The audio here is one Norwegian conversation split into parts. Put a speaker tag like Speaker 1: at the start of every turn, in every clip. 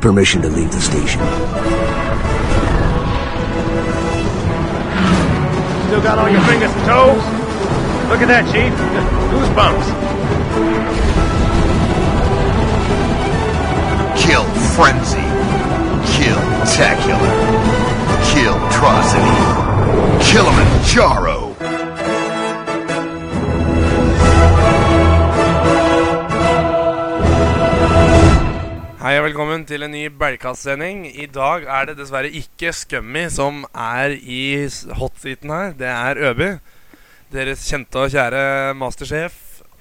Speaker 1: Permission to leave the station.
Speaker 2: Still got all your fingers and toes? Look at that, Chief. Goosebumps.
Speaker 3: Kill Frenzy. Kill Tacular. Kill Trocity. Kilimanjaro.
Speaker 4: Hei og velkommen til en ny Bergkast-sending. I dag er det dessverre ikke Scummy som er i hotseaten her. Det er Øby. Deres kjente og kjære mastersjef.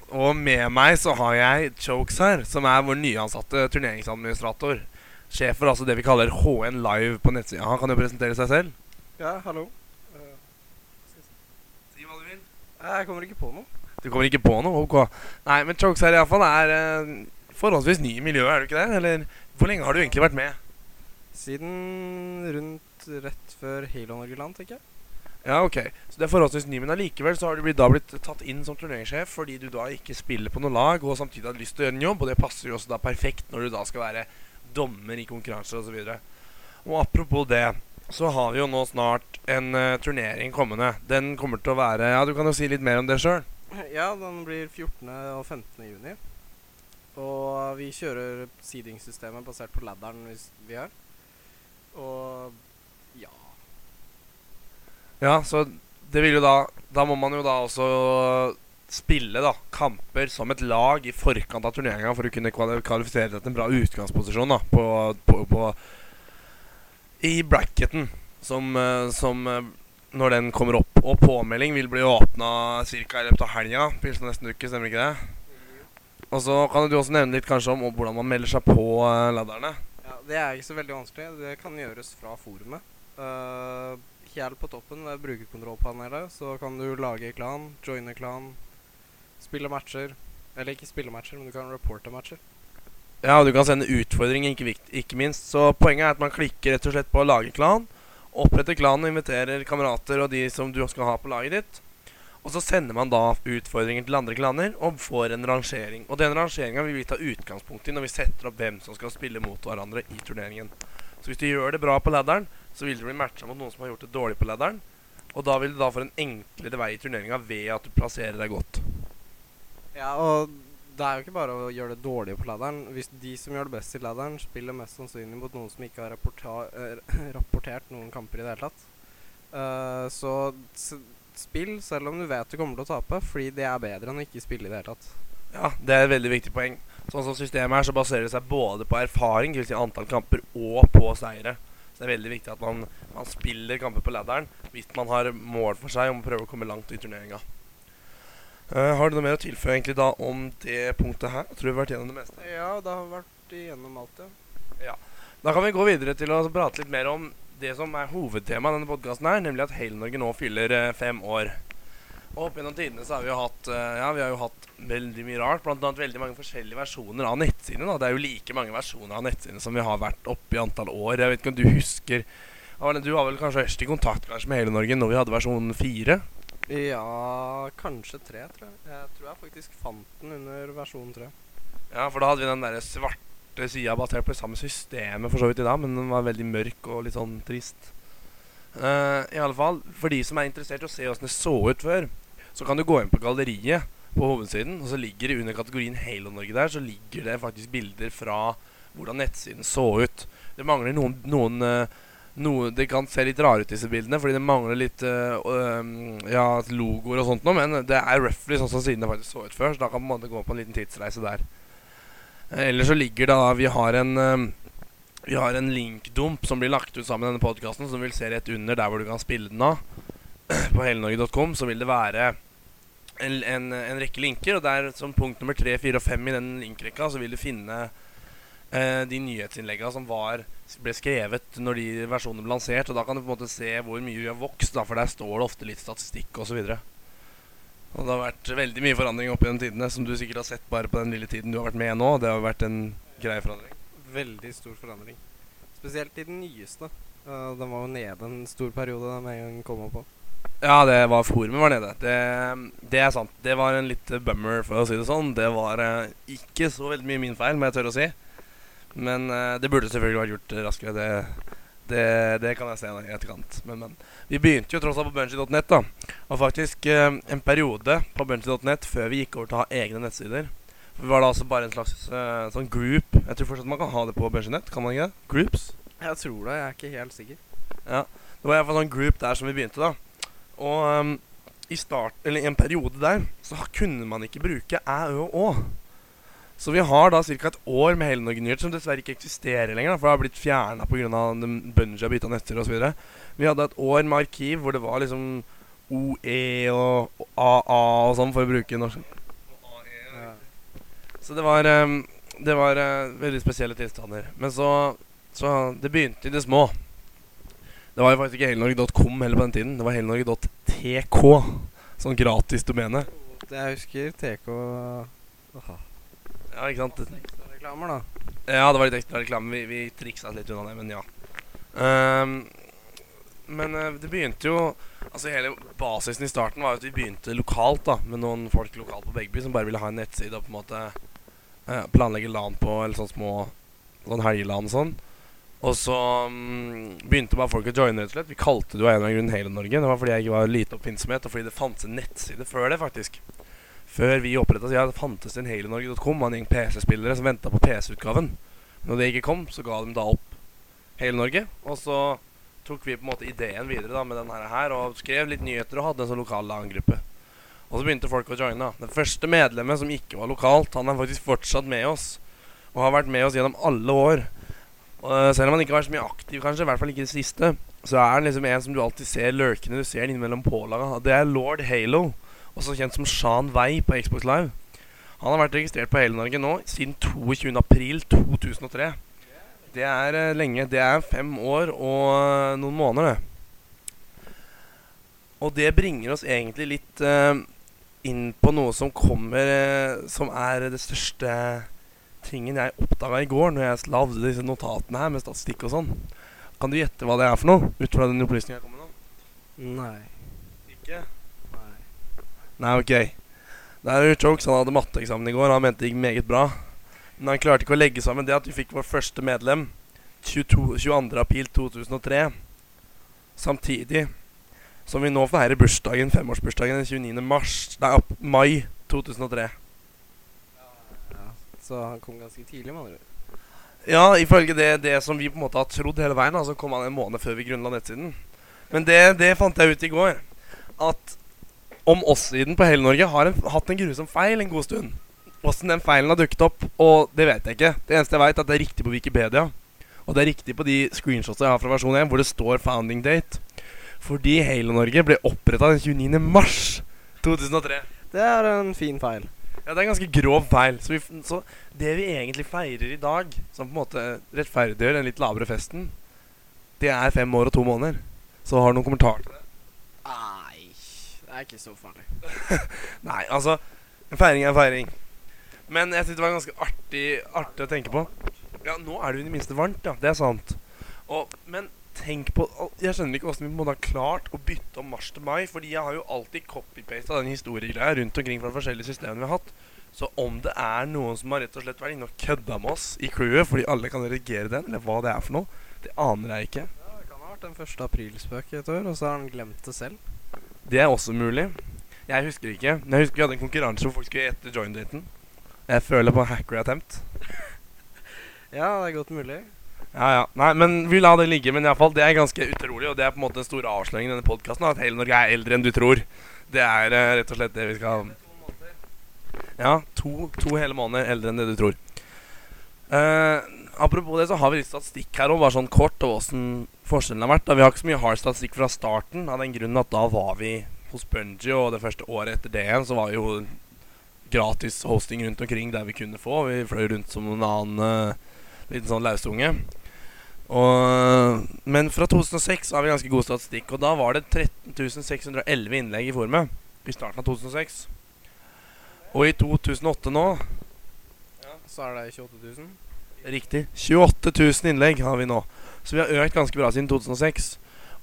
Speaker 4: Og med meg så har jeg Chokes her, som er vår nyansatte turneringsadministrator. Sjef for altså det vi kaller HN Live på nettsida. Han kan jo presentere seg selv.
Speaker 5: Ja, hallo.
Speaker 4: Si hva du vil.
Speaker 5: Jeg kommer ikke på noe.
Speaker 4: Du kommer ikke på noe? Ok. Nei, men Chokes her iallfall er eh, forholdsvis ny i miljøet, er du ikke det? Eller hvor lenge har du egentlig vært med?
Speaker 5: Siden rundt rett før Halo Norge-land, tenker jeg.
Speaker 4: Ja, ok. Så det er forholdsvis ny, men allikevel så har du da blitt tatt inn som turneringssjef fordi du da ikke spiller på noe lag og samtidig har lyst til å gjøre en jobb, og det passer jo også da perfekt når du da skal være dommer i konkurranser osv. Og, og apropos det, så har vi jo nå snart en uh, turnering kommende. Den kommer til å være Ja, du kan jo si litt mer om det sjøl.
Speaker 5: Ja, den blir 14. og 15. juni. Og vi kjører seeding-systemet basert på ladderen vi har. Og ja
Speaker 4: Ja, så det vil jo da Da må man jo da også spille da kamper som et lag i forkant av turneringa for å kunne kvalifisere til en bra utgangsposisjon da på, på, på I bracketen, som, eh, som eh, når den kommer opp. Og påmelding vil bli åpna ca. i løpet av helga. Pilsen nesten uke, stemmer ikke det? Og så kan du også nevne litt kanskje om hvordan man melder seg på uh, ladderne.
Speaker 5: Ja, Det er ikke så veldig vanskelig. Det kan gjøres fra forumet. Uh, Helt på toppen ved brukerkontrollpanelet så kan du lage klan, joine klan, spille matcher. Eller ikke spille matcher, men du kan reporte matcher.
Speaker 4: Ja, og du kan sende utfordringer, ikke, ikke minst. Så poenget er at man klikker rett og slett på å lage klan. Oppretter klan og inviterer kamerater og de som du skal ha på laget ditt. Og så sender man da utfordringer til andre klaner og får en rangering. Og den rangeringa vil vi ta utgangspunkt i når vi setter opp hvem som skal spille mot hverandre i turneringen. Så hvis du gjør det bra på ladderen, så vil du bli matcha mot noen som har gjort det dårlig på ladderen. Og da vil du da få en enklere vei i turneringa ved at du plasserer deg godt.
Speaker 5: Ja, og det er jo ikke bare å gjøre det dårlig på ladderen. Hvis de som gjør det best i ladderen, spiller mest sannsynlig mot noen som ikke har eh, rapportert noen kamper i det hele tatt. uh, så spill selv om du vet du kommer til å tape, fordi det er bedre enn å ikke spille i det hele tatt.
Speaker 4: Ja, det er et veldig viktig poeng. Sånn som systemet er, så baserer det seg både på erfaring, dvs. Si antall kamper, og på seire. Så det er veldig viktig at man, man spiller kamper på ladderen hvis man har mål for seg om å prøve å komme langt i turneringa. Uh, har du noe mer å tilføye egentlig da om det punktet her? Jeg tror vi har vært gjennom det meste.
Speaker 5: Ja, det har vært igjennom alt, ja.
Speaker 4: Da kan vi gå videre til å prate litt mer om det som er hovedtemaet i denne podkasten nemlig at hele Norge nå fyller eh, fem år. Og opp gjennom tidene så har vi jo hatt eh, Ja, vi har jo hatt veldig mye rart. Blant annet veldig mange forskjellige versjoner av nettsidene. Det er jo like mange versjoner av nettsidene som vi har vært oppe i antall år. Jeg vet ikke om du husker Arne, Du var vel kanskje først i kontakt kanskje med Hele Norge når vi hadde versjon fire?
Speaker 5: Ja, kanskje tre, tror jeg. Jeg tror jeg faktisk fant den under versjon tre.
Speaker 4: Ja, for da hadde vi den der svarte sida basert på det samme systemet for så vidt i dag, men den var veldig mørk og litt sånn trist. Uh, I alle fall, for de som er interessert i å se åssen det så ut før, så kan du gå inn på galleriet på hovedsiden, og så ligger det under kategorien Halo Norge der, så ligger det faktisk bilder fra hvordan nettsiden så ut. Det mangler noen, noen uh, noe, Det kan se litt rare ut, disse bildene, fordi det mangler litt uh, ja, logoer og sånt noe, men det er roughly sånn som siden det faktisk så ut før, så da kan man gå på en liten tidsreise der. Eh, Ellers så ligger da Vi har en Vi har en linkdump som blir lagt ut sammen med denne podkasten, som vil se rett under der hvor du kan spille den av. På helenorge.com så vil det være en, en, en rekke linker, og der som punkt nummer tre, fire og fem i den linkrekka, så vil du finne eh, de nyhetsinnleggene som var, ble skrevet når de versjonene ble lansert. Og da kan du på en måte se hvor mye vi har vokst, da, for der står det ofte litt statistikk osv. Og, det har vært veldig mye forandring opp gjennom tidene, som du sikkert har sett bare på den lille tiden du har vært med nå. Det har vært en grei forandring.
Speaker 5: Veldig stor forandring. Spesielt i den nyeste. Uh, den var jo nede en stor periode da med en gang den kom opp på.
Speaker 4: Ja, det var forumet var nede. Det, det er sant. Det var en litt bummer, for å si det sånn. Det var eh, ikke så veldig mye min feil, må jeg tørre å si. Men eh, det burde selvfølgelig vært gjort raskere. Det, det, det kan jeg se i etterkant. Men, men. Vi begynte jo tross alt på Bunchy.net. da. Og faktisk eh, en periode på Bunchy.net før vi gikk over til å ha egne nettsider. For vi var da altså bare en slags eh, sånn group. Jeg tror fortsatt man kan ha det på Bunchy.net. Kan man ikke det? Groups?
Speaker 5: Jeg tror det, jeg er ikke helt sikker.
Speaker 4: Ja. Det var iallfall sånn group der som vi begynte, da. Og um, i start, eller i en periode der så kunne man ikke bruke æ, ø og å. Så vi har da ca. et år med Hele Norge-nyheter som dessverre ikke eksisterer lenger. Da, for det har blitt fjerna pga. Bunji har bytta netter osv. Vi hadde et år med arkiv hvor det var liksom OE og AA og sånn, for å bruke norsk.
Speaker 5: Ja.
Speaker 4: Så det var, ehm, det var eh, veldig spesielle tilstander. Men så, så Det begynte i det små. Det var jo faktisk ikke helnorge.com heller på den tiden. Det var helnorge.tk. Sånn gratis domene.
Speaker 5: Jeg husker, TK Åh,
Speaker 4: Ja, ikke sant?
Speaker 5: Ekstra reklamer, da.
Speaker 4: Ja, det var litt ekstra reklame. Vi, vi triksa litt unna det, men ja. Um, men eh, det begynte jo Altså Hele basisen i starten var at vi begynte lokalt, da med noen folk lokalt på Begby som bare ville ha en nettside og på en måte eh, planlegge LAN på, eller sånne små Sånn helgelan og sånn. Og så um, begynte bare folk å joine, rett og slett. Vi kalte det jo av en eller annen grunn Hele Norge. Det var fordi jeg ikke var lite oppfinnsomhet, og fordi det fantes en nettside før det, faktisk. Før vi oppretta sida, fantes det en helenorge.com av en gjeng PC-spillere som venta på PC-utgaven. Når det ikke kom, så ga de da opp Hele Norge. Og så tok vi på en måte ideen videre da med den her, og skrev litt nyheter og hadde en sånn lokal LAN-gruppe. Og så begynte folk å joine. Det første medlemmet som ikke var lokalt, han er faktisk fortsatt med oss. Og har vært med oss gjennom alle år. Og eh, selv om han ikke har vært så mye aktiv, kanskje, i hvert fall ikke i det siste, så er han liksom en som du alltid ser lurkende. Du ser han innimellom. Og Det er lord Halo, også kjent som Shan Wei på Xbox Live. Han har vært registrert på hele Norge nå siden 22. april 2003. Det er eh, lenge. Det er fem år og eh, noen måneder, det. Og det bringer oss egentlig litt uh, inn på noe som kommer uh, Som er det største tingen jeg oppdaga i går når jeg lagde disse notatene her med statistikk og sånn. Kan du gjette hva det er for noe? Ut fra den opplysningen jeg kom med nå?
Speaker 5: Nei.
Speaker 4: Ikke?
Speaker 5: Nei.
Speaker 4: Ok. Det er jo Chokes. Han hadde matteeksamen i går. Han mente det gikk meget bra. Men han klarte ikke å legge sammen det at vi fikk vår første medlem 22, 22. april 2003. Samtidig som vi nå feirer bursdagen, femårsbursdagen den 29. Mars, nei, mai 2003.
Speaker 5: Ja, så han kom ganske tidlig, med andre ord.
Speaker 4: Ja, ifølge det, det som vi på en måte har trodd hele veien, så altså kom han en måned før vi grunnla nettsiden. Men det, det fant jeg ut i går. At om oss-siden på hele Norge har en, hatt en grusom feil en god stund. Åssen den feilen har dukket opp, og det vet jeg ikke. Det eneste jeg vet, er at det er riktig på Wikipedia. Og det er riktig på de screenshots jeg har fra versjon 1, hvor det står 'founding date'. Fordi Halo Norge ble oppretta den 29. mars 2003.
Speaker 5: Det er en fin feil.
Speaker 4: Ja, det er en ganske grov feil. Så, vi, så det vi egentlig feirer i dag, som på en måte rettferdiggjør den litt lavere festen, det er fem år og to måneder. Så har du noen kommentar til det?
Speaker 5: Nei, er ikke så farlig.
Speaker 4: Nei, altså En feiring er en feiring. Men jeg synes det var ganske artig, artig å tenke på. Ja, nå er det jo i det minste varmt, ja. Det er sant. Og, men tenk på Jeg skjønner ikke hvordan vi må ha klart å bytte om mars til mai. Fordi jeg har jo alltid copy-pasta den historiegreia rundt omkring fra de forskjellige systemene vi har hatt. Så om det er noen som har rett og slett vært inne og kødda med oss i crewet fordi alle kan redigere den, eller hva det er for noe, det aner jeg ikke.
Speaker 5: Ja, Det kan ha vært en 1. aprilspøk i et år, og så har han glemt det selv.
Speaker 4: Det er også mulig. Jeg husker ikke. Men jeg husker vi hadde en konkurranse hvor folk skulle gjette join-daten. Jeg føler på hacker attempt.
Speaker 5: Ja, det er godt mulig.
Speaker 4: Ja, ja. Nei, men vi lar det ligge. Men i alle fall, det er ganske utrolig, og det er på en måte den store avsløringen i denne podkasten. At hele Norge er eldre enn du tror. Det er uh, rett og slett det vi skal Ja, to, to hele måneder eldre enn det du tror. Eh, apropos det, så har vi litt statistikk her òg, bare sånn kort, og åssen forskjellen har vært. Da. Vi har ikke så mye hard statistikk fra starten, av den grunnen at da var vi hos Bungie, og det første året etter det igjen så var jo gratis hosting rundt omkring der vi kunne få. Vi fløy rundt som en annen uh, liten sånn lausunge. Og, men fra 2006 har vi ganske god statistikk, og da var det 13.611 innlegg i forumet. I starten av 2006. Og i 2008 nå
Speaker 5: Så er det 28 000.
Speaker 4: Riktig. 28 000 innlegg har vi nå. Så vi har økt ganske bra siden 2006.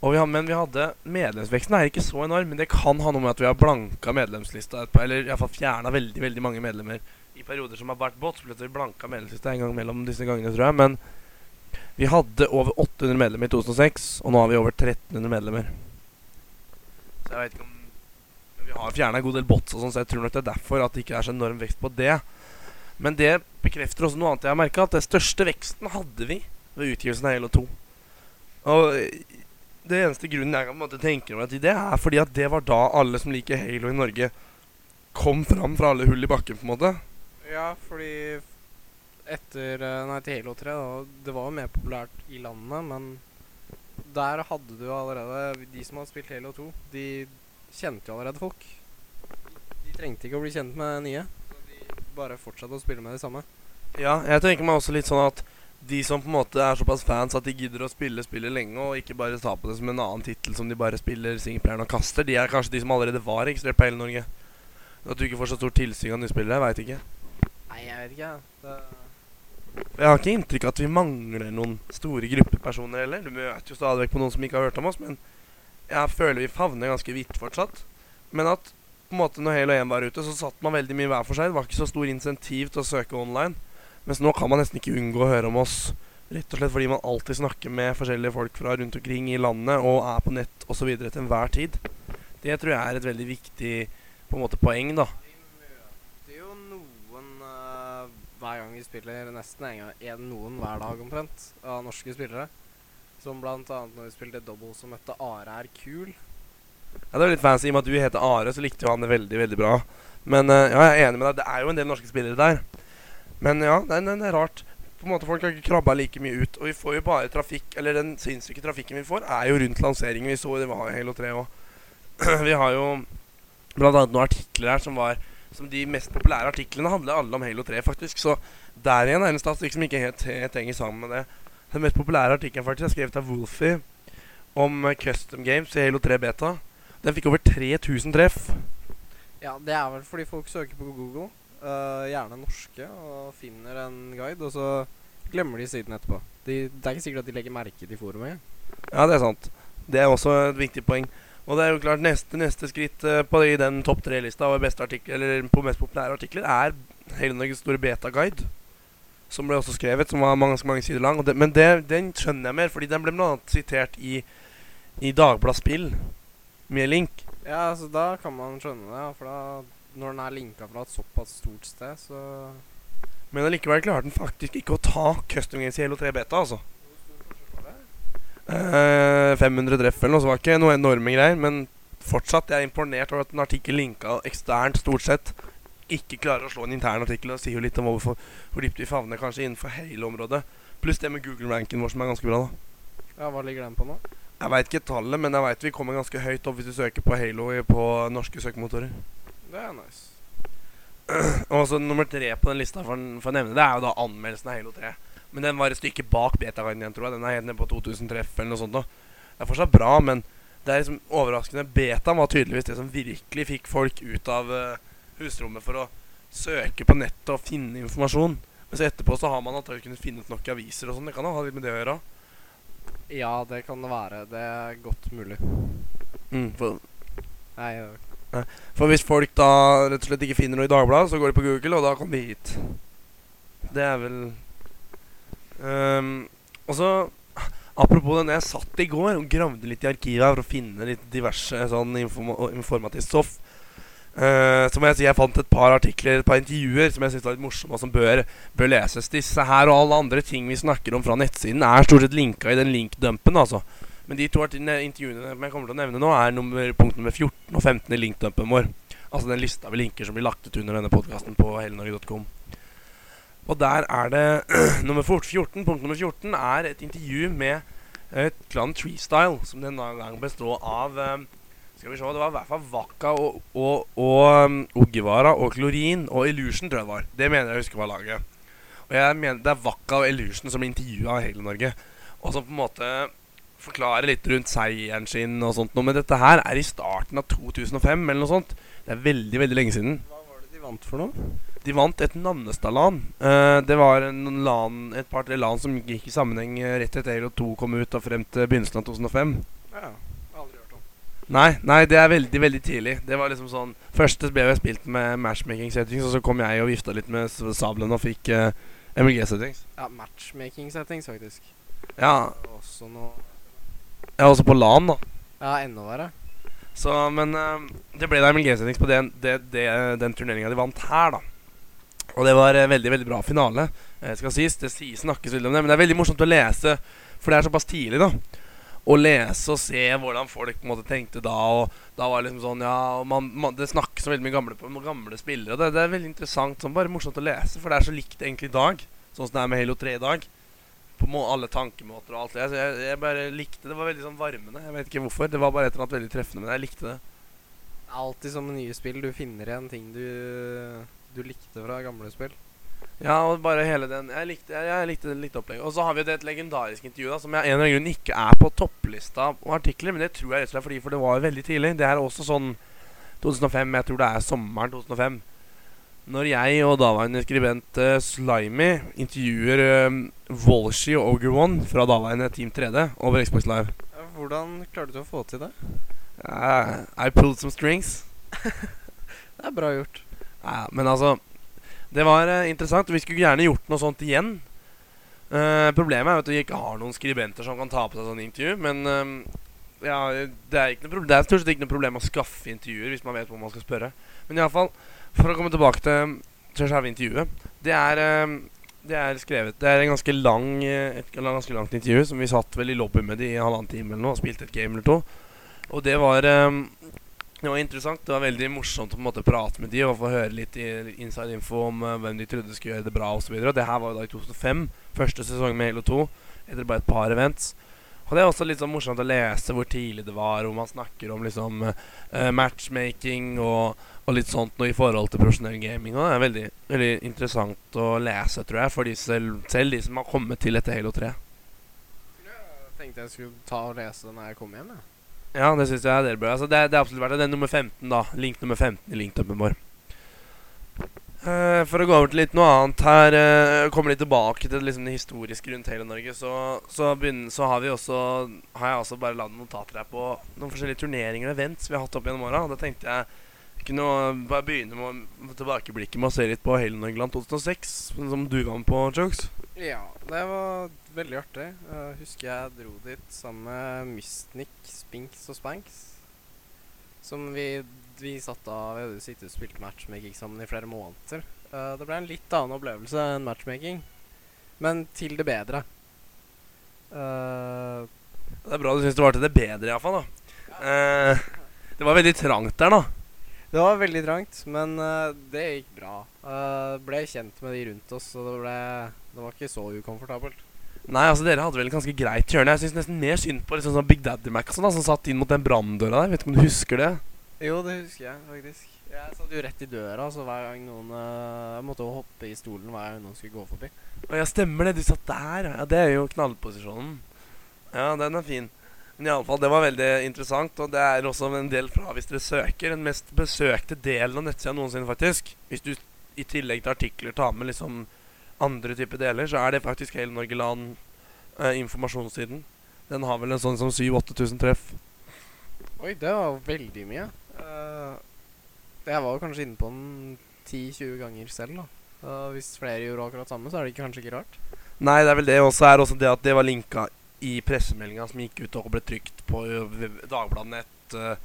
Speaker 4: Og vi har, men vi hadde medlemsveksten er ikke så enorm, men det kan ha noe med at vi har blanka medlemslista etterpå, eller iallfall fjerna veldig veldig mange medlemmer i perioder som har vært bots. Plutselig blanka medlemslista en gang mellom disse gangene, tror jeg. Men vi hadde over 800 medlemmer i 2006, og nå har vi over 1300 medlemmer. Så jeg vet ikke om Vi har fjerna en god del bots, og sånn, så jeg tror nok det er derfor at det ikke er så enorm vekst på det. Men det bekrefter også noe annet jeg har merka, at den største veksten hadde vi ved utgivelsen av Halo 2. Og det eneste grunnen jeg kan på en måte tenke meg til det, er fordi at det var da alle som liker Halo i Norge, kom fram fra alle hull i bakken, på en måte.
Speaker 5: Ja, fordi etter eh, Nei, til Halo 3, da Det var jo mer populært i landet, men der hadde du allerede De som hadde spilt Halo 2, de kjente jo allerede folk. De trengte ikke å bli kjent med nye. Bare fortsette å spille med de samme.
Speaker 4: Ja, jeg tenker meg også litt sånn at de som på en måte er såpass fans at de gidder å spille spillet lenge, og ikke bare ta på det som en annen tittel som de bare spiller singleplayeren og kaster, de er kanskje de som allerede var registrert på hele Norge. At du ikke får så stor tilsyn av nyspillere, veit ikke.
Speaker 5: Nei, jeg vet ikke, jeg. Det
Speaker 4: Jeg har ikke inntrykk av at vi mangler noen store gruppepersoner heller. Du møter jo stadig vekk på noen som ikke har hørt om oss, men jeg føler vi favner ganske vidt fortsatt. Men at på en måte når Halo 1 var ute, så satt man veldig mye hver for seg. Det var ikke så stor insentiv til å søke online. Mens nå kan man nesten ikke unngå å høre om oss. Rett og slett fordi man alltid snakker med forskjellige folk fra rundt omkring i landet og er på nett osv. til enhver tid. Det tror jeg er et veldig viktig på en måte poeng, da.
Speaker 5: Vi møter jo noen uh, hver gang vi spiller, nesten en gang, en, noen hver dag omtrent, av norske spillere. Som annet når vi spilte double, så møtte Are er kul.
Speaker 4: Ja, det er litt fancy. I og med at du heter Are, så likte jo han det veldig veldig bra. Men eh, ja, jeg er enig med deg. Det er jo en del norske spillere der. Men ja, det, er- det er rart. På en måte Folk har ikke krabba like mye ut. Og vi får jo bare trafikk Eller den sinnssyke trafikken vi får, er jo rundt lanseringen. Vi så det var Halo 3 òg. vi har jo blant annet noen artikler her som var Som de mest populære artiklene handler alle om Halo 3, faktisk. Så der igjen er en statistikk som ikke helt, helt henger sammen med det. Den mest populære artikkelen faktisk er skrevet av Wolfie om eh, custom games i Halo 3 Beta. Den fikk over 3000 treff.
Speaker 5: Ja, det er vel fordi folk søker på Google, uh, gjerne norske, og finner en guide, og så glemmer de siden etterpå. De, det er ikke sikkert at de legger merke til forumet.
Speaker 4: Ja, det er sant. Det er også et viktig poeng. Og det er jo klart neste, neste skritt eh, på i den topp tre-lista over beste artikler, eller på mest populære artikler, er hele Norges store beta-guide. Som ble også skrevet, som var mange, mange sider lang. Det, men det, den skjønner jeg mer, fordi den ble annet sitert i, i Dagbladet Spill med link.
Speaker 5: Ja, altså da kan man skjønne det, for da når den er linka fra et såpass stort sted, så
Speaker 4: Men allikevel klarer den faktisk ikke å ta Custom Games i Halo 3 Beta, altså. Eh, 500 treff eller noe, så var ikke noe enorme greier. Men fortsatt jeg er imponert over at en artikkel linka eksternt stort sett ikke klarer å slå en intern artikkel. Og sier jo litt om hvorfor, hvor dypt vi favner kanskje innenfor hele området. Pluss det med Google-ranken vår som er ganske bra. da
Speaker 5: Ja, hva ligger den på nå?
Speaker 4: Jeg veit ikke tallet, men jeg vet vi kommer ganske høyt opp hvis du søker på Halo på norske søkemotorer.
Speaker 5: Det er nice.
Speaker 4: Og så nummer tre på den lista, for, for å nevne det, er jo da anmeldelsen av Halo 3. Men den var et stykke bak beta-guiden igjen, tror jeg. Den er helt nede på 2000 treff eller noe sånt. Da. Det er fortsatt bra, men det er liksom overraskende. Betaen var tydeligvis det som virkelig fikk folk ut av uh, husrommet for å søke på nettet og finne informasjon. Men så etterpå så har man antakelig kunnet finne ut nok aviser og sånn. Det kan ha litt med det å gjøre.
Speaker 5: Ja, det kan det være. Det er godt mulig.
Speaker 4: Mm, for,
Speaker 5: Nei, ja.
Speaker 4: for hvis folk da rett og slett ikke finner noe i Dagbladet, så går de på Google, og da kommer de hit. Det er vel um, Og så Apropos den jeg satt i går og gravde litt i arkivet for å finne litt diverse sånn informa informativt stoff. Eh, så må jeg si jeg fant et par artikler, et par intervjuer som jeg synes var litt morsomme, og som bør, bør leses. Disse her og alle andre ting vi snakker om fra nettsiden, er stort sett linka i den linkdumpen, altså. Men de to intervjuene jeg kommer til å nevne nå, er nummer, punkt nummer 14 og 15 i linkdumpen vår. Altså den lista med linker som blir lagt ut under denne podkasten på hellenorge.com. Og der er det nummer 14, punkt nummer 14 er et intervju med et klan Treestyle, som den gang består av eh, Skal vi se, det var i hvert fall Vakka og, og, og um, og Klorin og Illusion, tror jeg det var. Det mener jeg husker var laget. Og jeg mener det er Vakka og Illusion som blir intervjua av hele Norge. Og som på en måte forklarer litt rundt seieren sin og sånt noe. Men dette her er i starten av 2005 eller noe sånt. Det er veldig, veldig lenge siden.
Speaker 5: Hva var det de vant for noe?
Speaker 4: De vant et Nannestad-LAN. Uh, det var en LAN, et par-tre LAN som gikk i sammenheng eh, rett etter Halo 2 kom ut og frem til begynnelsen av 2005.
Speaker 5: Ja.
Speaker 4: Nei, nei, det er veldig veldig tidlig. Det var liksom sånn Først ble jeg spilt med matchmaking settings, og så kom jeg og vifta litt med sabelen og fikk uh, MLG settings.
Speaker 5: Ja, matchmaking settings, faktisk.
Speaker 4: Ja,
Speaker 5: Også noe
Speaker 4: jeg er også på LAN, da.
Speaker 5: Ja, enda verre.
Speaker 4: Så, men uh, det ble da MLG settings på den, det, det, den turneringa de vant her, da. Og det var uh, veldig veldig bra finale. Eh, skal sies, Det sies snakkes veldig om det, men det er veldig morsomt å lese, for det er såpass tidlig, da. Å lese og se hvordan folk på en måte tenkte da. Og da var det liksom sånn Ja, man, man, det snakkes så veldig mye gamle, om gamle spillere. Og det, det er veldig interessant, sånn bare morsomt å lese, for det er så likt egentlig i dag. Sånn som det er med Halo 3 i dag. På må alle tankemåter og alt det. Så jeg, jeg bare likte det. Det var veldig sånn varmende. Jeg vet ikke hvorfor. Det var bare et eller annet veldig treffende, men jeg likte det.
Speaker 5: Alltid som med nye spill. Du finner igjen ting du, du likte fra gamle spill.
Speaker 4: Ja, og bare hele den Jeg likte, jeg, likte det litt opplegget. Og så har vi det et legendarisk intervju da som jeg en eller annen grunn ikke er på topplista av artikler. Men det tror jeg rett og slett fordi for det var jo veldig tidlig. Det er også sånn 2005. Jeg tror det er sommeren 2005. Når jeg og daværende skribent uh, Slimy intervjuer uh, Walshy og Ogre One fra daværende Team 3D over Xbox Live.
Speaker 5: Hvordan klarte du å få til det?
Speaker 4: Uh, I pulled some strings.
Speaker 5: Det er bra gjort.
Speaker 4: Ja, men altså Det var uh, interessant. Vi skulle gjerne gjort noe sånt igjen. Uh, problemet er at vi ikke har noen skribenter som kan ta på seg sånn intervju. Men uh, ja, det er, stort sett ikke noe problem å skaffe intervjuer hvis man vet hvor man skal spørre. Men iallfall, for å komme tilbake til, til selve intervjuet Det er det er skrevet Det er en ganske lang et ganske langt intervju som vi satt vel i lobby med i halvannen time eller noe og spilte et game eller to. Og det var det interessant. Det var veldig morsomt å på en måte prate med de og få høre litt inside info om eh, hvem de trodde skulle gjøre det bra osv. Det her var jo da i 2005, første sesong med Halo 2, etter bare et par events. Og det er også litt sånn morsomt å lese hvor tidlig det var, hvor man snakker om liksom uh, matchmaking og, og litt sånt noe i forhold til profesjonell gaming. Og det er veldig, veldig interessant å lese, tror jeg, for de selv, selv de som har kommet til etter Halo 3.
Speaker 5: Jeg tenkte jeg skulle ta og lese når jeg kom hjem. Ja.
Speaker 4: Ja, det syns jeg dere bør. Altså, det, det er absolutt verdt det. Det er nummer 15, da. Link nummer 15 i linktoppen vår. Eh, for å gå over til litt noe annet her, uh, komme litt tilbake til liksom, det historiske rundt hele Norge, så, så, begynner, så har også Har jeg også bare lagd notater her på noen forskjellige turneringer og events vi har hatt opp gjennom åra. Da tenkte jeg kunne bare begynne med tilbakeblikket med å se litt på Halo Norgeland 2006, som du var med på, Jokes.
Speaker 5: Ja, det var veldig artig. Jeg husker jeg dro dit sammen med Mystnik, Spinks og Spanks. Som vi, vi satt av Vi hadde sittet og spilt matchmaking sammen i flere måneder. Uh, det ble en litt annen opplevelse enn matchmaking, men til det bedre. Uh,
Speaker 4: Det er bra du syns det var til det bedre, iallfall. Uh, det var veldig trangt der, da.
Speaker 5: Det var veldig trangt, men uh, det gikk bra. Uh, ble kjent med de rundt oss, så det, ble, det var ikke så ukomfortabelt.
Speaker 4: Nei, altså dere hadde vel ganske greit hjørne. Jeg syns nesten mer synd på liksom sånn Big Daddy Mac sånn, da, som satt inn mot den branndøra der. Vet ikke om du husker det?
Speaker 5: Jo, det husker jeg faktisk. Jeg satt jo rett i døra, så hver gang noen uh, Jeg måtte jo hoppe i stolen hver gang noen skulle gå forbi.
Speaker 4: Ja, stemmer det. Du satt der. Ja, det er jo knallposisjonen. Ja, den er fin. Men iallfall, det var veldig interessant. Og det er også en del fra, hvis dere søker, den mest besøkte delen av nettsida noensinne, faktisk. Hvis du i tillegg til artikler tar med liksom andre typer deler, så er det faktisk hele Norge Land eh. Den har vel en sånn som 7000-8000 treff.
Speaker 5: Oi, det var veldig mye. Uh, jeg var kanskje inne på den 10-20 ganger selv, da. Uh, hvis flere gjorde akkurat samme, så er det kanskje ikke rart.
Speaker 4: Nei, det er vel det. Og så er også det at det var linka i pressemeldinga som gikk ut og ble trykt på Dagbladet Nett, uh,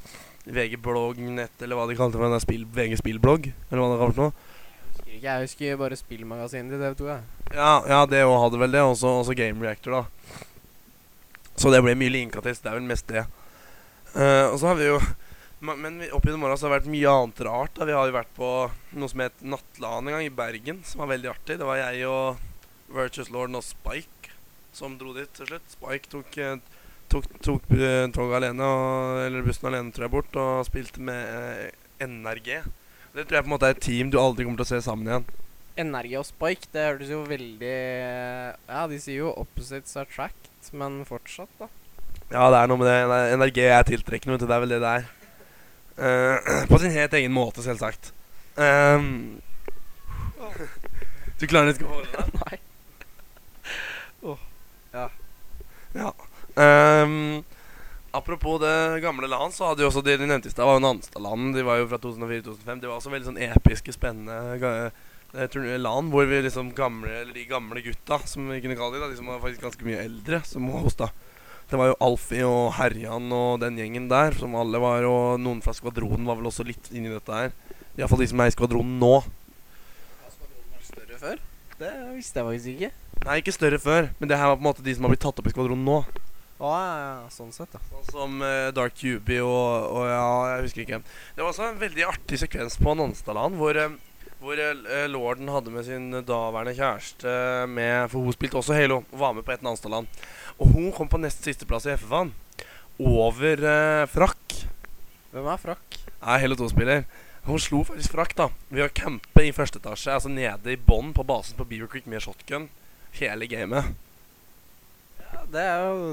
Speaker 4: VG Blogg Nett, eller hva de kalte det for den spill, VG Spillblogg, eller hva det kalte for noe.
Speaker 5: Husker ikke, jeg husker bare spillmagasinet til TV2, jeg.
Speaker 4: Ja, ja, det òg hadde vel det. Også, Game Reactor, da. Så det ble mye linka til. så Det er vel mest det. Uh, og så har vi jo Men vi- opp gjennom åra har det vært mye annet rart. da Vi har jo vært på noe som het Nattland en gang, i Bergen, som var veldig artig. Det var jeg og Virtuous Lord og Spike som dro dit til slutt. Spike tok, eh, tok, tok eh, toget alene, og, eller bussen alene, tror jeg, bort, og spilte med eh, NRG. Det tror jeg på en måte er et team du aldri kommer til å se sammen igjen.
Speaker 5: NRG og Spike, det hørtes jo veldig Ja, de sier jo 'opposites attract', men fortsatt, da.
Speaker 4: Ja, det er noe med det. NRG er tiltrekkende, vet du. Det er vel det det er. Uh, på sin helt egen måte, selvsagt. Um, du klarer ikke å holde deg?
Speaker 5: Nei.
Speaker 4: Ja. Um, Apropos det gamle land, så hadde jo også det de nevnte i stad, var jo Nanstad-land. De var jo fra 2004-2005. Det var også veldig sånn episke, spennende ga- eh, land hvor vi liksom gamle, eller de gamle gutta, som vi kunne kalle de, da, de som var faktisk ganske mye eldre, som hosta. Det var jo Alfie og Herjan og den gjengen der, som alle var, og noen fra Skvadronen var vel også litt inni dette her. Iallfall de som er i Skvadronen nå.
Speaker 5: Større før? Det visste jeg faktisk ikke.
Speaker 4: Nei, ikke større før, men det her var på en måte de som har blitt tatt opp i Skvadronen nå.
Speaker 5: Ah, ja, ja, sånn sett, ja.
Speaker 4: Sånn som uh, Dark Cuby og, og ja, jeg husker ikke. Det var også en veldig artig sekvens på Nonstadland hvor, eh, hvor uh, lorden hadde med sin daværende kjæreste med For hun spilte også Halo og var med på et Nonstadland. Og hun kom på nest siste plass i FFA-en. Over uh, Frakk.
Speaker 5: Hvem er Frakk?
Speaker 4: Er Halo 2-spiller. Hun slo faktisk Frakk da ved å campe i første etasje, altså nede i bånn på basen på Beaver Creek med shotgun. Hele gamet.
Speaker 5: Ja, det er jo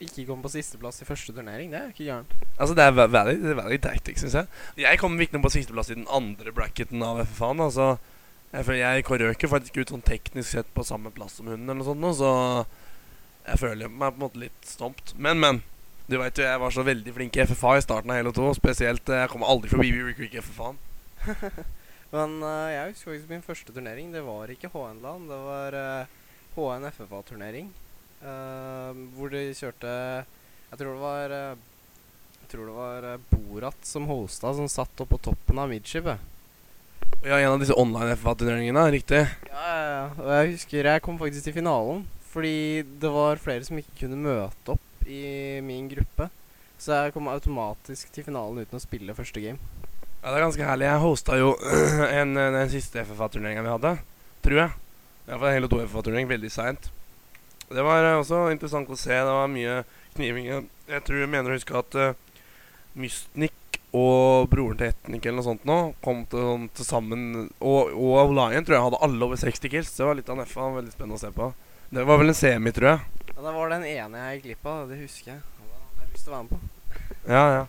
Speaker 5: Ikke komme på sisteplass i første turnering. Det er ikke gærent.
Speaker 4: Altså Det er ve- veldig, det er tactic, syns jeg. Jeg kom ikke på sisteplass i den andre bracketen av FFA-en. Altså, jeg føler jeg røk jo faktisk ut sånn teknisk sett på samme plass som hun, eller noe sånt, så jeg føler meg på en måte litt stompt. Men, men. Du veit jo, jeg var så veldig flink i FFA i starten av Halo 2. Spesielt eh, Jeg kommer aldri forbi Creek i FFA-en.
Speaker 5: Men uh, jeg husker faktisk min første turnering. Det var ikke HN-land, det var uh, HN FFA-turnering. Uh, hvor de kjørte Jeg tror det var eh, Jeg tror det var eh, Borat som hosta, som satt oppå toppen av midtskipet.
Speaker 4: Ja, en av disse online FFA-turneringene. Riktig.
Speaker 5: Ja, ja, ja. Og jeg husker jeg kom faktisk til finalen. Fordi det var flere som ikke kunne møte opp i min gruppe. Så jeg kom automatisk til finalen uten å spille første game.
Speaker 4: Ja, det er ganske herlig. Jeg hosta jo en, den siste FFA-turneringa vi hadde. Tror jeg. Iallfall hele to FFA-turnering veldig seint. Det var eh, også interessant å se. Det var mye kniving. Jeg tror jeg mener å huske at uh, Mystnik og broren til Etnik eller noe sånt nå kom til, sånn, til sammen Og, og Lion tror jeg hadde alle over 60 kills. Det var litt av en FA. Veldig spennende å se på. Det var vel en semi, tror jeg.
Speaker 5: Ja, det var den ene jeg gikk glipp av. Det husker jeg. Og Da hadde jeg lyst til å være med på.
Speaker 4: Ja, ja.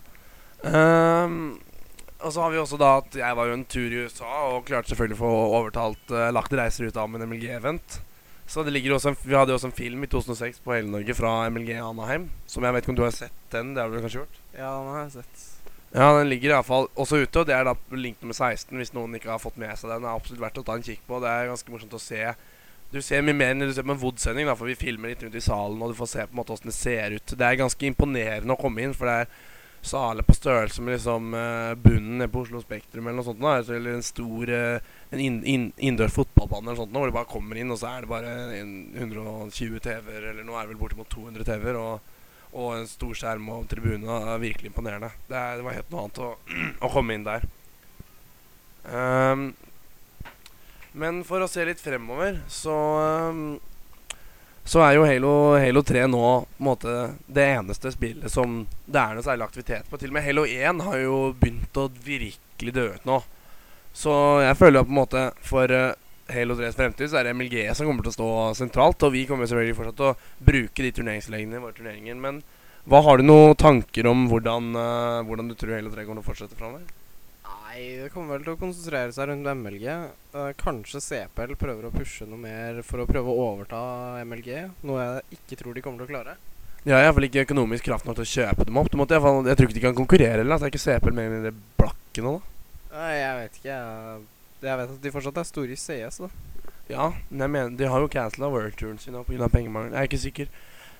Speaker 4: Um, og så har vi også da at jeg var jo en tur i USA og klarte selvfølgelig å få overtalt uh, lagt reiser ut av med en MLG-event. Så det ligger også en, Vi hadde jo også en film i 2006 på hele Norge fra MLG Anaheim. Som jeg vet ikke om du har sett den? Det har du kanskje gjort?
Speaker 5: Ja, den har jeg sett.
Speaker 4: Ja, den ligger iallfall også ute, og det er da link nummer 16 hvis noen ikke har fått med seg den. Det er absolutt verdt å ta en kikk på. Det er ganske morsomt å se. Du ser mye mer enn du ser på en VOD-sending, da, for vi filmer litt rundt i salen, og du får se på en måte åssen det ser ut. Det er ganske imponerende å komme inn, for det er saler på størrelse med liksom eh, bunnen nede på Oslo Spektrum eller noe sånt. Da. Altså, Eller en stor eh, en inn, inn, fotballbane eller noe sånt, da, hvor du bare kommer inn, og så er det bare 120 TV-er, eller nå er det vel bortimot 200 TV-er. og og en stor skjerm og tribune. Det er virkelig imponerende. Det, er, det var helt noe annet å, å komme inn der. Ehm, men for å se litt fremover, så ehm, Så er jo Halo, Halo 3 nå en måte det eneste spillet som det er noe særlig aktivitet på. Til og med Halo 1 har jo begynt å virkelig dø ut nå. Så jeg føler jo på en måte for eh, Halo 3s fremtid så er det MLG som kommer til å stå sentralt. Og vi kommer selvfølgelig fortsatt til å bruke de turneringsleggene i våre turneringer. Men hva har du noen tanker om hvordan, eh, hvordan du tror Halo 3 kommer til å fortsette framover?
Speaker 5: Nei, det kommer vel til å konsentrere seg rundt MLG. Uh, kanskje CPL prøver å pushe noe mer for å prøve å overta MLG. Noe jeg ikke tror de kommer til å klare.
Speaker 4: De har iallfall ikke økonomisk kraft nok til å kjøpe dem opp. Du måtte fall, jeg tror ikke de kan konkurrere heller. Altså, er ikke CPL mer eller mindre blakke nå, da?
Speaker 5: Nei, jeg vet ikke. Jeg, jeg vet at de fortsatt er store i CS, da.
Speaker 4: Ja, men jeg mener, de har jo cancela worldturen sin nå pga. pengemangel. Jeg er ikke sikker.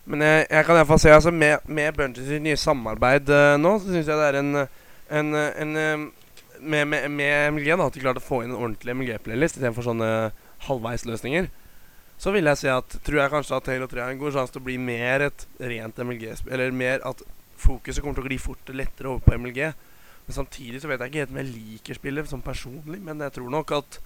Speaker 4: Men jeg, jeg kan iallfall se altså med, med Bungie nye samarbeid uh, nå, så syns jeg det er en, en, en, eh, Med, med, med MLG, da, at de klarte å få inn en ordentlig MLG-playlist istedenfor sånne halvveisløsninger. Så vil jeg si at tror jeg kanskje at Halo 3 har en god sjanse til å bli mer et rent MLG-spill. Eller mer at fokuset kommer til å gli fort og lettere over på MLG. Men samtidig så vet jeg ikke helt om jeg liker spillet sånn personlig, men jeg tror nok at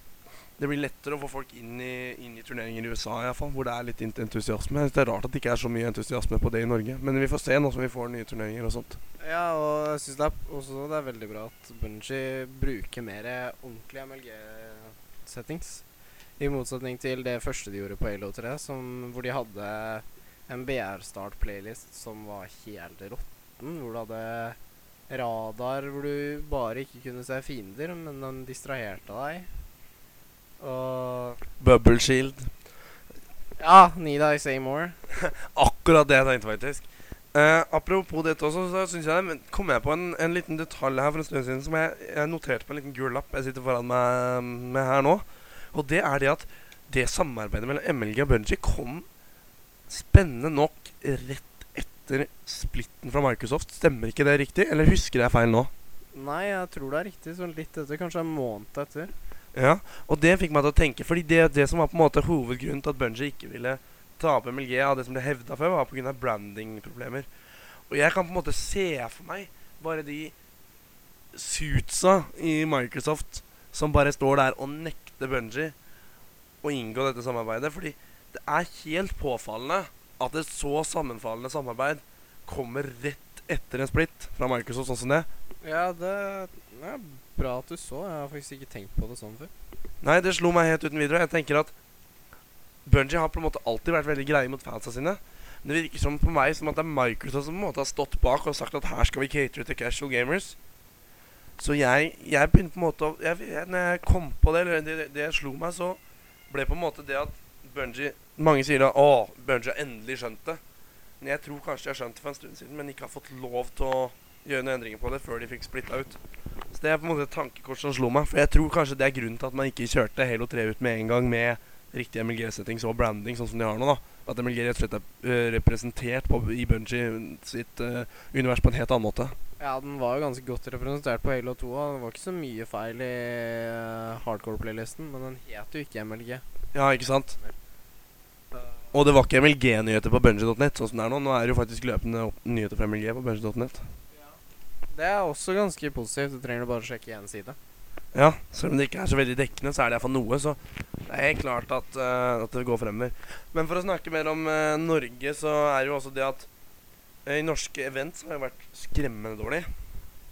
Speaker 4: det blir lettere å få folk inn i, inn i turneringer i USA, i hvert fall, hvor det er litt entusiasme. Det er rart at det ikke er så mye entusiasme på det i Norge, men vi får se nå som vi får nye turneringer og sånt.
Speaker 5: Ja, og jeg syns det det er veldig bra at Bungie bruker mer ordentlige MLG-settings. I motsetning til det første de gjorde på Halo 3, som, hvor de hadde en BR-start-playlist som var helt råtten. Hvor du hadde radar hvor du bare ikke kunne se fiender, men den distraherte deg. Og
Speaker 4: Bubble Shield.
Speaker 5: Ja, need I say more?
Speaker 4: Akkurat det jeg tenkte, faktisk. Eh, apropos dette også, så synes jeg kom jeg på en, en liten detalj her for en stund siden som jeg, jeg noterte på en liten gul lapp jeg sitter foran meg med her nå. Og det er det at det samarbeidet mellom MLG og Bungie kom spennende nok rett etter splitten fra Microsoft. Stemmer ikke det riktig, eller husker jeg feil nå?
Speaker 5: Nei, jeg tror det er riktig. Sånn litt etter. Kanskje en måned etter.
Speaker 4: Ja, og det fikk meg til å tenke, fordi det, det som var på en måte hovedgrunnen til at Bungie ikke ville ta opp MLG av det som ble hevda før, var pga. brandingproblemer. Og jeg kan på en måte se for meg bare de suitsa i Microsoft som bare står der og nekter Bungie å inngå dette samarbeidet. Fordi det er helt påfallende at et så sammenfallende samarbeid kommer rett etter en splitt fra Microsoft sånn som det.
Speaker 5: Ja, det er bra at du så. Jeg har faktisk ikke tenkt på det sånn før.
Speaker 4: Nei, det slo meg helt uten videre. Jeg tenker at Bungie har på en måte alltid vært veldig greie mot fansa sine. Men det virker som på meg som at det er Microsoft som på en måte har stått bak og sagt at her skal vi catere til casual gamers. Så jeg, jeg begynte på en måte å jeg, jeg, Når jeg kom på det, eller det, det slo meg, så ble på en måte det at Bungie Mange sier da Å, Bungie har endelig skjønt det. Men jeg tror kanskje de har skjønt det for en stund siden, men ikke har fått lov til å gjøre noen endringer på det før de fikk splitta ut. Så det er på en måte et tankekort som slo meg. For jeg tror kanskje det er grunnen til at man ikke kjørte Halo 3 ut med en gang med riktig MLG-settings og branding, sånn som de har nå. da At MLG rett og slett er uh, representert på, i Bungie sitt uh, univers på en helt annen måte.
Speaker 5: Ja, den var jo ganske godt representert på Halo 2. og Det var ikke så mye feil i uh, hardcore-playlisten, men den het jo ikke MLG.
Speaker 4: Ja, ikke sant? Og det var ikke MLG-nyheter på Bungie.net, sånn som det er nå. Nå er det jo faktisk løpende nyheter fra MLG på Bungie.net.
Speaker 5: Det er også ganske positivt. Du trenger bare å sjekke én side.
Speaker 4: Ja, selv om det ikke er så veldig dekkende, så er det iallfall noe. Så det er helt klart at, uh, at det går fremover. Men for å snakke mer om uh, Norge, så er det jo også det at uh, i norske events har det vært skremmende dårlig.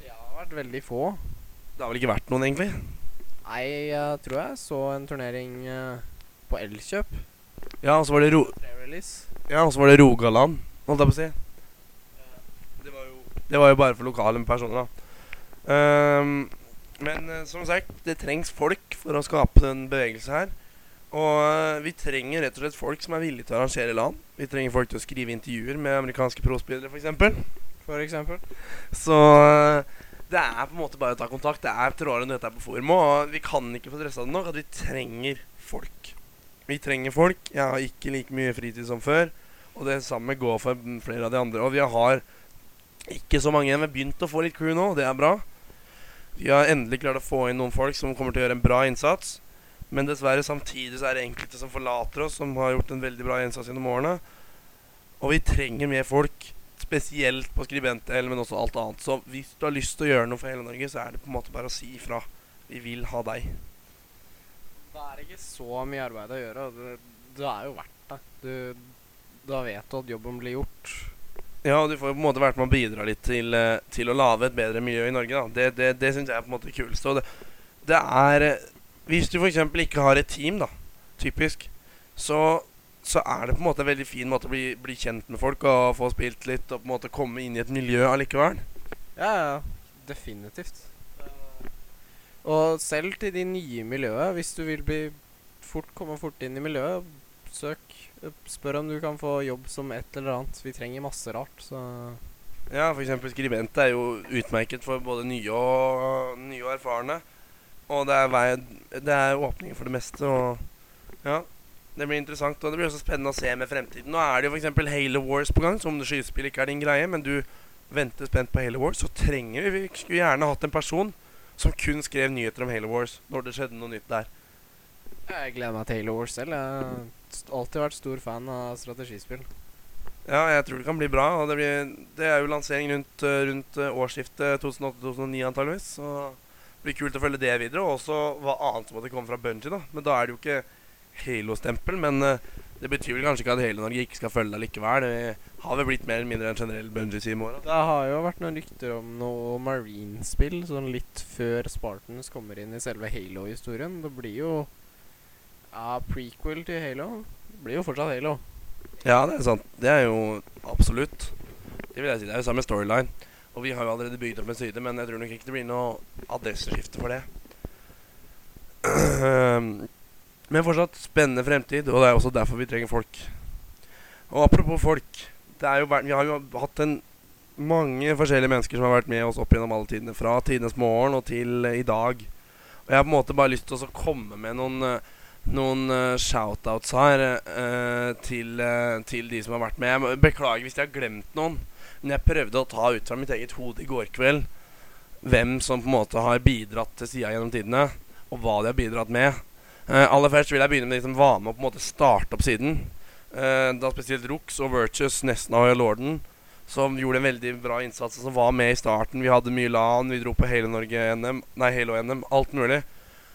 Speaker 5: Ja, det har vært veldig få.
Speaker 4: Det har vel ikke vært noen, egentlig?
Speaker 5: Nei, jeg tror jeg så en turnering på Elkjøp.
Speaker 4: Ja, og så var det ro Ja, og så var det Rogaland, holdt jeg på å si. Det var jo, bare for lokale personer, da. Um, men uh, som sagt, det trengs folk for å skape en bevegelse her. Og uh, vi trenger rett og slett folk som er villige til å arrangere land. Vi trenger folk til å skrive intervjuer med amerikanske prospillere, f.eks.
Speaker 5: For eksempel.
Speaker 4: Så uh, det er på en måte bare å ta kontakt. Det er trådere enn dette er på forum. Og vi kan ikke få dressa det nok at vi trenger folk. Vi trenger folk. Jeg har ikke like mye fritid som før. Og det samme går for flere av de andre. Og vi har ikke så mange igjen. Vi har begynt å få litt crew nå. Det er bra. Vi har endelig klart å få inn noen folk som kommer til å gjøre en bra innsats. Men dessverre samtidig så er det enkelte som forlater oss, som har gjort en veldig bra innsats gjennom årene. Og vi trenger mer folk, spesielt på skribentdelen, men også alt annet. Så hvis du har lyst til å gjøre noe for hele Norge, så er det på en måte bare å si ifra. Vi vil ha deg.
Speaker 5: Det er ikke så mye arbeid å gjøre. Du, det er jo verdt det. Du, da vet du at jobben blir gjort.
Speaker 4: Ja, og du får jo på en måte vært med å bidra litt til, eh, til å lage et bedre miljø i Norge. da Det, det, det syns jeg er på en måte det kuleste. Og det, det er eh, Hvis du f.eks. ikke har et team, da, typisk, så, så er det på en måte en veldig fin måte å bli, bli kjent med folk og få spilt litt og på en måte komme inn i et miljø allikevel.
Speaker 5: Ja, ja. Definitivt. Og selv til de nye miljøet, hvis du vil bli fort komme fort inn i miljøet, søk. Spør om du kan få jobb som et eller annet. Vi trenger masse rart, så
Speaker 4: Ja, f.eks. skribent er jo utmerket for både nye og, nye og erfarne. Og det er, vei, det er åpninger for det meste. Og ja, det blir interessant. Og det blir også spennende å se med fremtiden. Nå er det jo f.eks. Halo Wars på gang, som skytespill ikke er din greie, men du venter spent på Halo Wars, så trenger vi Vi skulle gjerne hatt en person som kun skrev nyheter om Halo Wars når det skjedde noe nytt der.
Speaker 5: Jeg gleder meg til Halo Wars selv. Jeg alltid vært stor fan av strategispill.
Speaker 4: Ja, jeg tror det kan bli bra. Og det, blir, det er jo lansering rundt, eh, rundt eh, årsskiftet 2008-2009 antageligvis. Så det blir kult å følge det videre. Og også hva annet som måtte komme fra Bungie. da Men da er det jo ikke Halo-stempel. Men uh, det betyr vel kanskje ikke at hele Norge ikke skal følge deg likevel. Det har vel blitt mer eller mindre en generell Bungie-side i morgen.
Speaker 5: Det har jo vært noen rykter om noe Marine-spill sånn litt før Spartans kommer inn i selve Halo-historien. Det blir jo ja, prequel til Halo. Blir jo fortsatt Halo.
Speaker 4: Ja, det er sant. Det er jo absolutt. Det vil jeg si. Det er jo samme storyline. Og vi har jo allerede bygd opp en side, men jeg tror nok ikke det blir noe adresseskifte for det. men fortsatt spennende fremtid, og det er også derfor vi trenger folk. Og apropos folk. det er jo, vi har jo hatt en mange forskjellige mennesker som har vært med oss opp gjennom alle tidene. Fra tidenes morgen og til i dag. Og jeg har på en måte bare lyst til å komme med noen, eh, noen uh, shoutouts her uh, til, uh, til de som har vært med. Jeg beklager hvis jeg har glemt noen. Men jeg prøvde å ta ut fra mitt eget hode i går kveld hvem som på en måte har bidratt til sida gjennom tidene, og hva de har bidratt med. Aller først vil jeg begynne med de som var med å på en måte starte opp siden. Da spesielt Rux og Virtues, Nesna og Lorden, som gjorde en veldig bra innsats, og som var med i starten. Vi hadde mye LAN, vi dro på hele Norge-NM, nei, Halo-NM, alt mulig.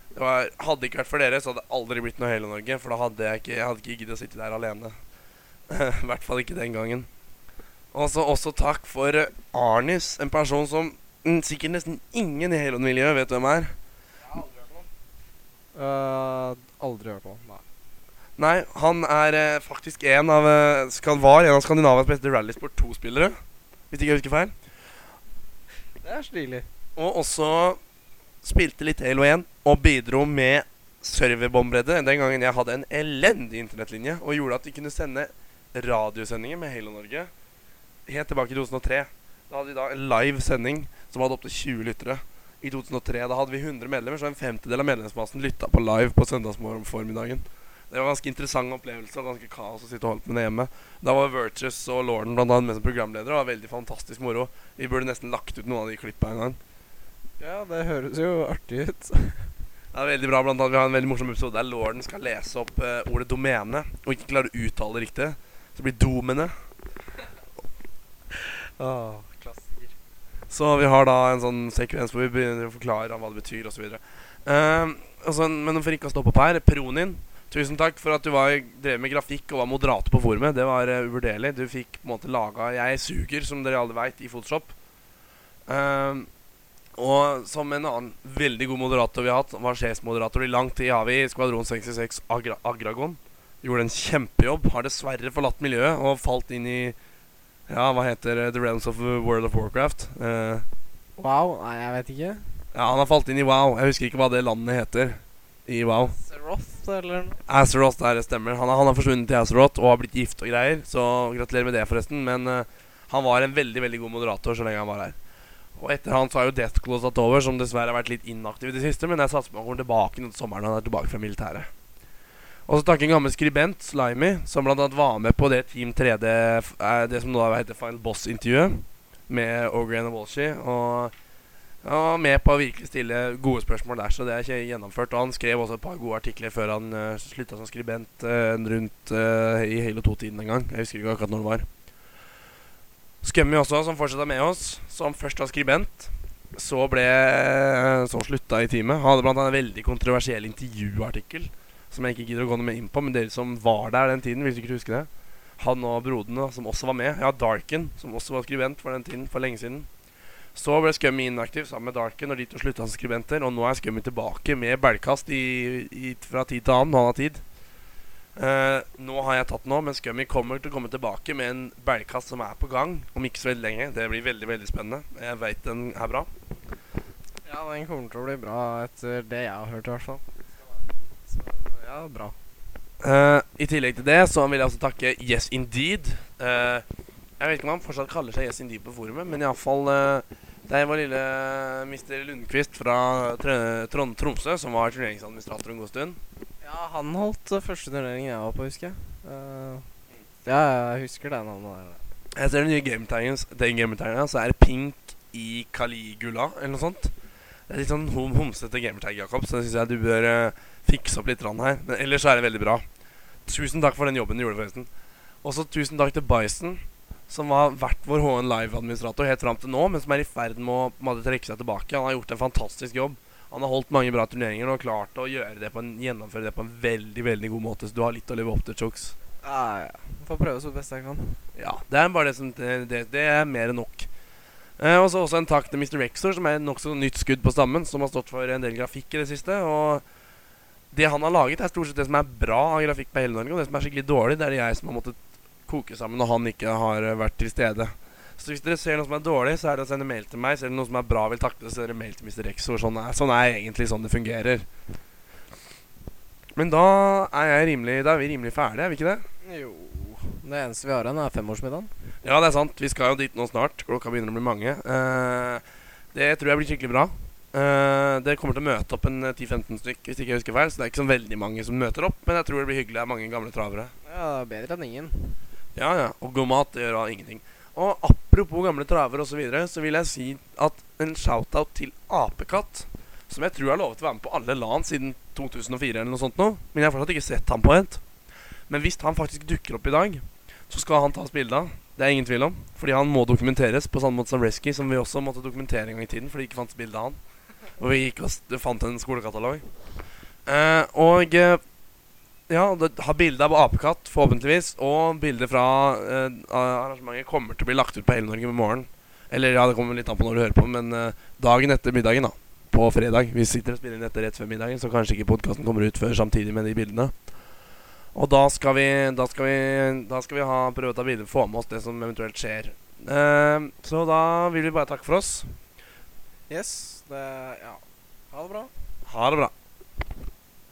Speaker 4: Det var, hadde ikke vært for dere, så hadde det aldri blitt noe Halo-Norge, for da hadde jeg ikke, jeg hadde ikke giddet å sitte der alene. I hvert fall ikke den gangen. Og så også takk for eh, Arnis, en person som mm, sikkert nesten ingen i Halo-miljøet vet hvem er.
Speaker 5: Jeg Uh, aldri hørt om. Nei.
Speaker 4: Nei, han er eh, faktisk en av eh, skal, var en av Skandinavias beste rallysport 2-spillere. Hvis ikke jeg husker feil.
Speaker 5: Det er stilig.
Speaker 4: Og også spilte litt Halo 1 og bidro med serverbombredde den gangen jeg hadde en elendig internettlinje og gjorde at vi kunne sende radiosendinger med Halo Norge helt tilbake i 2003. Da hadde vi da en live sending som hadde opptil 20 lyttere. I 2003 da hadde vi 100 medlemmer, så en femtedel av medlemsmassen lytta på live på søndagsformiddagen. Det var en ganske interessant opplevelse og ganske kaos å sitte og holde på med det hjemme. Da var Virtues og Lorden blant annet med som programledere. Og det var veldig fantastisk moro. Vi burde nesten lagt ut noen av de klippa en gang.
Speaker 5: Ja, det høres jo artig ut.
Speaker 4: Det er veldig bra, blant annet Vi har en veldig morsom episode der Lorden skal lese opp eh, ordet domene og ikke klare å uttale det riktig. Så blir domene.
Speaker 5: Åh, klassiker.
Speaker 4: Så vi har da en sånn sekvens hvor vi begynner å forklare hva det betyr osv. Uh, altså, men for ikke å stoppe opp her Peronin, tusen takk for at du var, drev med grafikk og var moderator på forumet. Det var uh, uvurderlig. Du fikk på en måte laga Jeg suger, som dere alle veit, i Photoshop. Uh, og som en annen veldig god moderator vi har hatt, var sjefsmoderator i lang tid, har vi Skvadron 66 Agra Agragon. Gjorde en kjempejobb. Har dessverre forlatt miljøet og falt inn i Ja, hva heter? The Realms of World of Warcraft. Uh,
Speaker 5: Wow, nei, jeg vet ikke.
Speaker 4: ja, han har falt inn i WoW. Jeg husker ikke hva det landet heter i WoW.
Speaker 5: Azeroth, eller noe?
Speaker 4: Azeroth, der det stemmer. Han, har- han har forsvunnet til Azeroth og har blitt gift og greier. Så gratulerer med det, forresten. Men uh, han var en veldig veldig god moderator så lenge han var her. Og etter han så har jo Deathclaw tatt over, som dessverre har vært litt inaktiv i det siste. Men jeg satser på at han kommer tilbake nå til sommeren når han er tilbake fra militæret. Og så takke en gammel skribent, Slimy, som annet var med på det Team 3D, eh, det som nå heter Final Boss-intervjuet, med Ogren og Walshy. Og ja, med på å virkelig stille gode spørsmål der, så det er ikke gjennomført. Og han skrev også et par gode artikler før han uh, slutta som skribent uh, rundt uh, i Halo 2-tiden en gang. Jeg husker ikke akkurat når det var. Scummy også, som fortsatt er med oss, som først var skribent. Så ble Så slutta i teamet. Han hadde blant annet en veldig kontroversiell intervjuartikkel som jeg ikke gidder å gå noe mer inn på, men dere som var der den tiden, vil sikkert huske det. Han og brodene, som også var med. Ja, Darken, som også var skribent for den tiden, for lenge siden. Så ble Scummy inaktiv sammen med Darken, og de to slutta som skribenter. Og nå er Scummy tilbake med i, fra tid til annen. Han har tid. Eh, nå har jeg tatt nå, men Scummy kommer til å komme tilbake med en belgkast som er på gang om ikke så veldig lenge. Det blir veldig veldig spennende. Jeg veit den er bra.
Speaker 5: Ja, den kommer til å bli bra etter det jeg har hørt, i hvert fall. Så, ja, bra.
Speaker 4: Uh, I tillegg til det så vil jeg også takke Yes Indeed. Uh, jeg vet ikke om han fortsatt kaller seg Yes Indeed på forumet, men iallfall uh, Det er vår lille mister Lundqvist fra Trond Tromsø som var turneringsadministrator en god stund.
Speaker 5: Ja, han holdt uh, første turnering jeg var på, husker jeg. Uh, ja, jeg husker det navnet der.
Speaker 4: Jeg ser den nye gametegnen så er det pink i Caligula eller noe sånt. Det er litt sånn hom homsete gamertag, Jakob, så det syns jeg du bør uh, fikse opp litt her. Men ellers er det veldig bra. Tusen takk for den jobben du gjorde, forresten. Også tusen takk til Bison, som har vært vår HN Live-administrator helt fram til nå, men som er i ferd med å måtte trekke seg tilbake. Han har gjort en fantastisk jobb. Han har holdt mange bra turneringer og klart å det på en, gjennomføre det på en veldig veldig god måte, så du har litt å leve opp til, Chooks.
Speaker 5: Ja, ja. Får prøve så best jeg kan.
Speaker 4: Ja, det er bare det som Det, det, er mer enn nok. Eh, og så også en takk til Mr. Rexor, som er nokså nytt skudd på stammen. Som har stått for en del grafikk i det siste. Og det han har laget, er stort sett det som er bra av grafikk på hele Norge. Og det som er skikkelig dårlig, det er det jeg som har måttet koke sammen når han ikke har vært til stede. Så hvis dere ser noe som er dårlig, så er det å sende mail til meg. Ser dere noe som er bra, vil takke det, så er det mail til Mr. Rexor. Sånn er, sånn er egentlig sånn det fungerer. Men da er jeg rimelig Da er vi rimelig ferdige, er vi ikke det?
Speaker 5: Jo Det eneste vi har igjen, er femårsmiddagen.
Speaker 4: Ja, det er sant. Vi skal jo dit nå snart. Klokka begynner å bli mange. Uh, det tror jeg blir skikkelig bra. Uh, det kommer til å møte opp en eh, 10-15 stykk, hvis ikke jeg husker feil. Så det er ikke så veldig mange som møter opp, men jeg tror det blir hyggelig. Det er mange gamle travere.
Speaker 5: Ja, bedre enn ingen.
Speaker 4: Ja, ja. Og god mat det gjør ingenting. Og apropos gamle traver osv., så, videre, så vil jeg si at en shout-out til Apekatt, som jeg tror har lovet å være med på alle LAN siden 2004 eller noe sånt nå, men jeg har fortsatt ikke sett ham på et. Men hvis han faktisk dukker opp i dag, så skal han tas bilde av. Det er ingen tvil om. Fordi han må dokumenteres på samme måte som Rescue, som vi også måtte dokumentere en gang i tiden fordi det ikke fantes bilde av han. Og vi gikk og fant en skolekatalog. Eh, og eh, ja, det har bilde av apekatt, forhåpentligvis, og bilde fra eh, arrangementet kommer til å bli lagt ut på Hele Norge i morgen. Eller ja, det kommer litt an på når du hører på, men eh, dagen etter middagen, da. På fredag. Vi sitter og spiller inn dette rett før middagen, så kanskje ikke podkasten kommer ut før samtidig med de bildene. Og da skal vi Da skal vi, da skal vi ha, prøve å ta bilder, få med oss det som eventuelt skjer. Eh, så da vil vi bare takke for oss.
Speaker 5: Yes. Det Ja. Ha det bra.
Speaker 4: Ha det bra.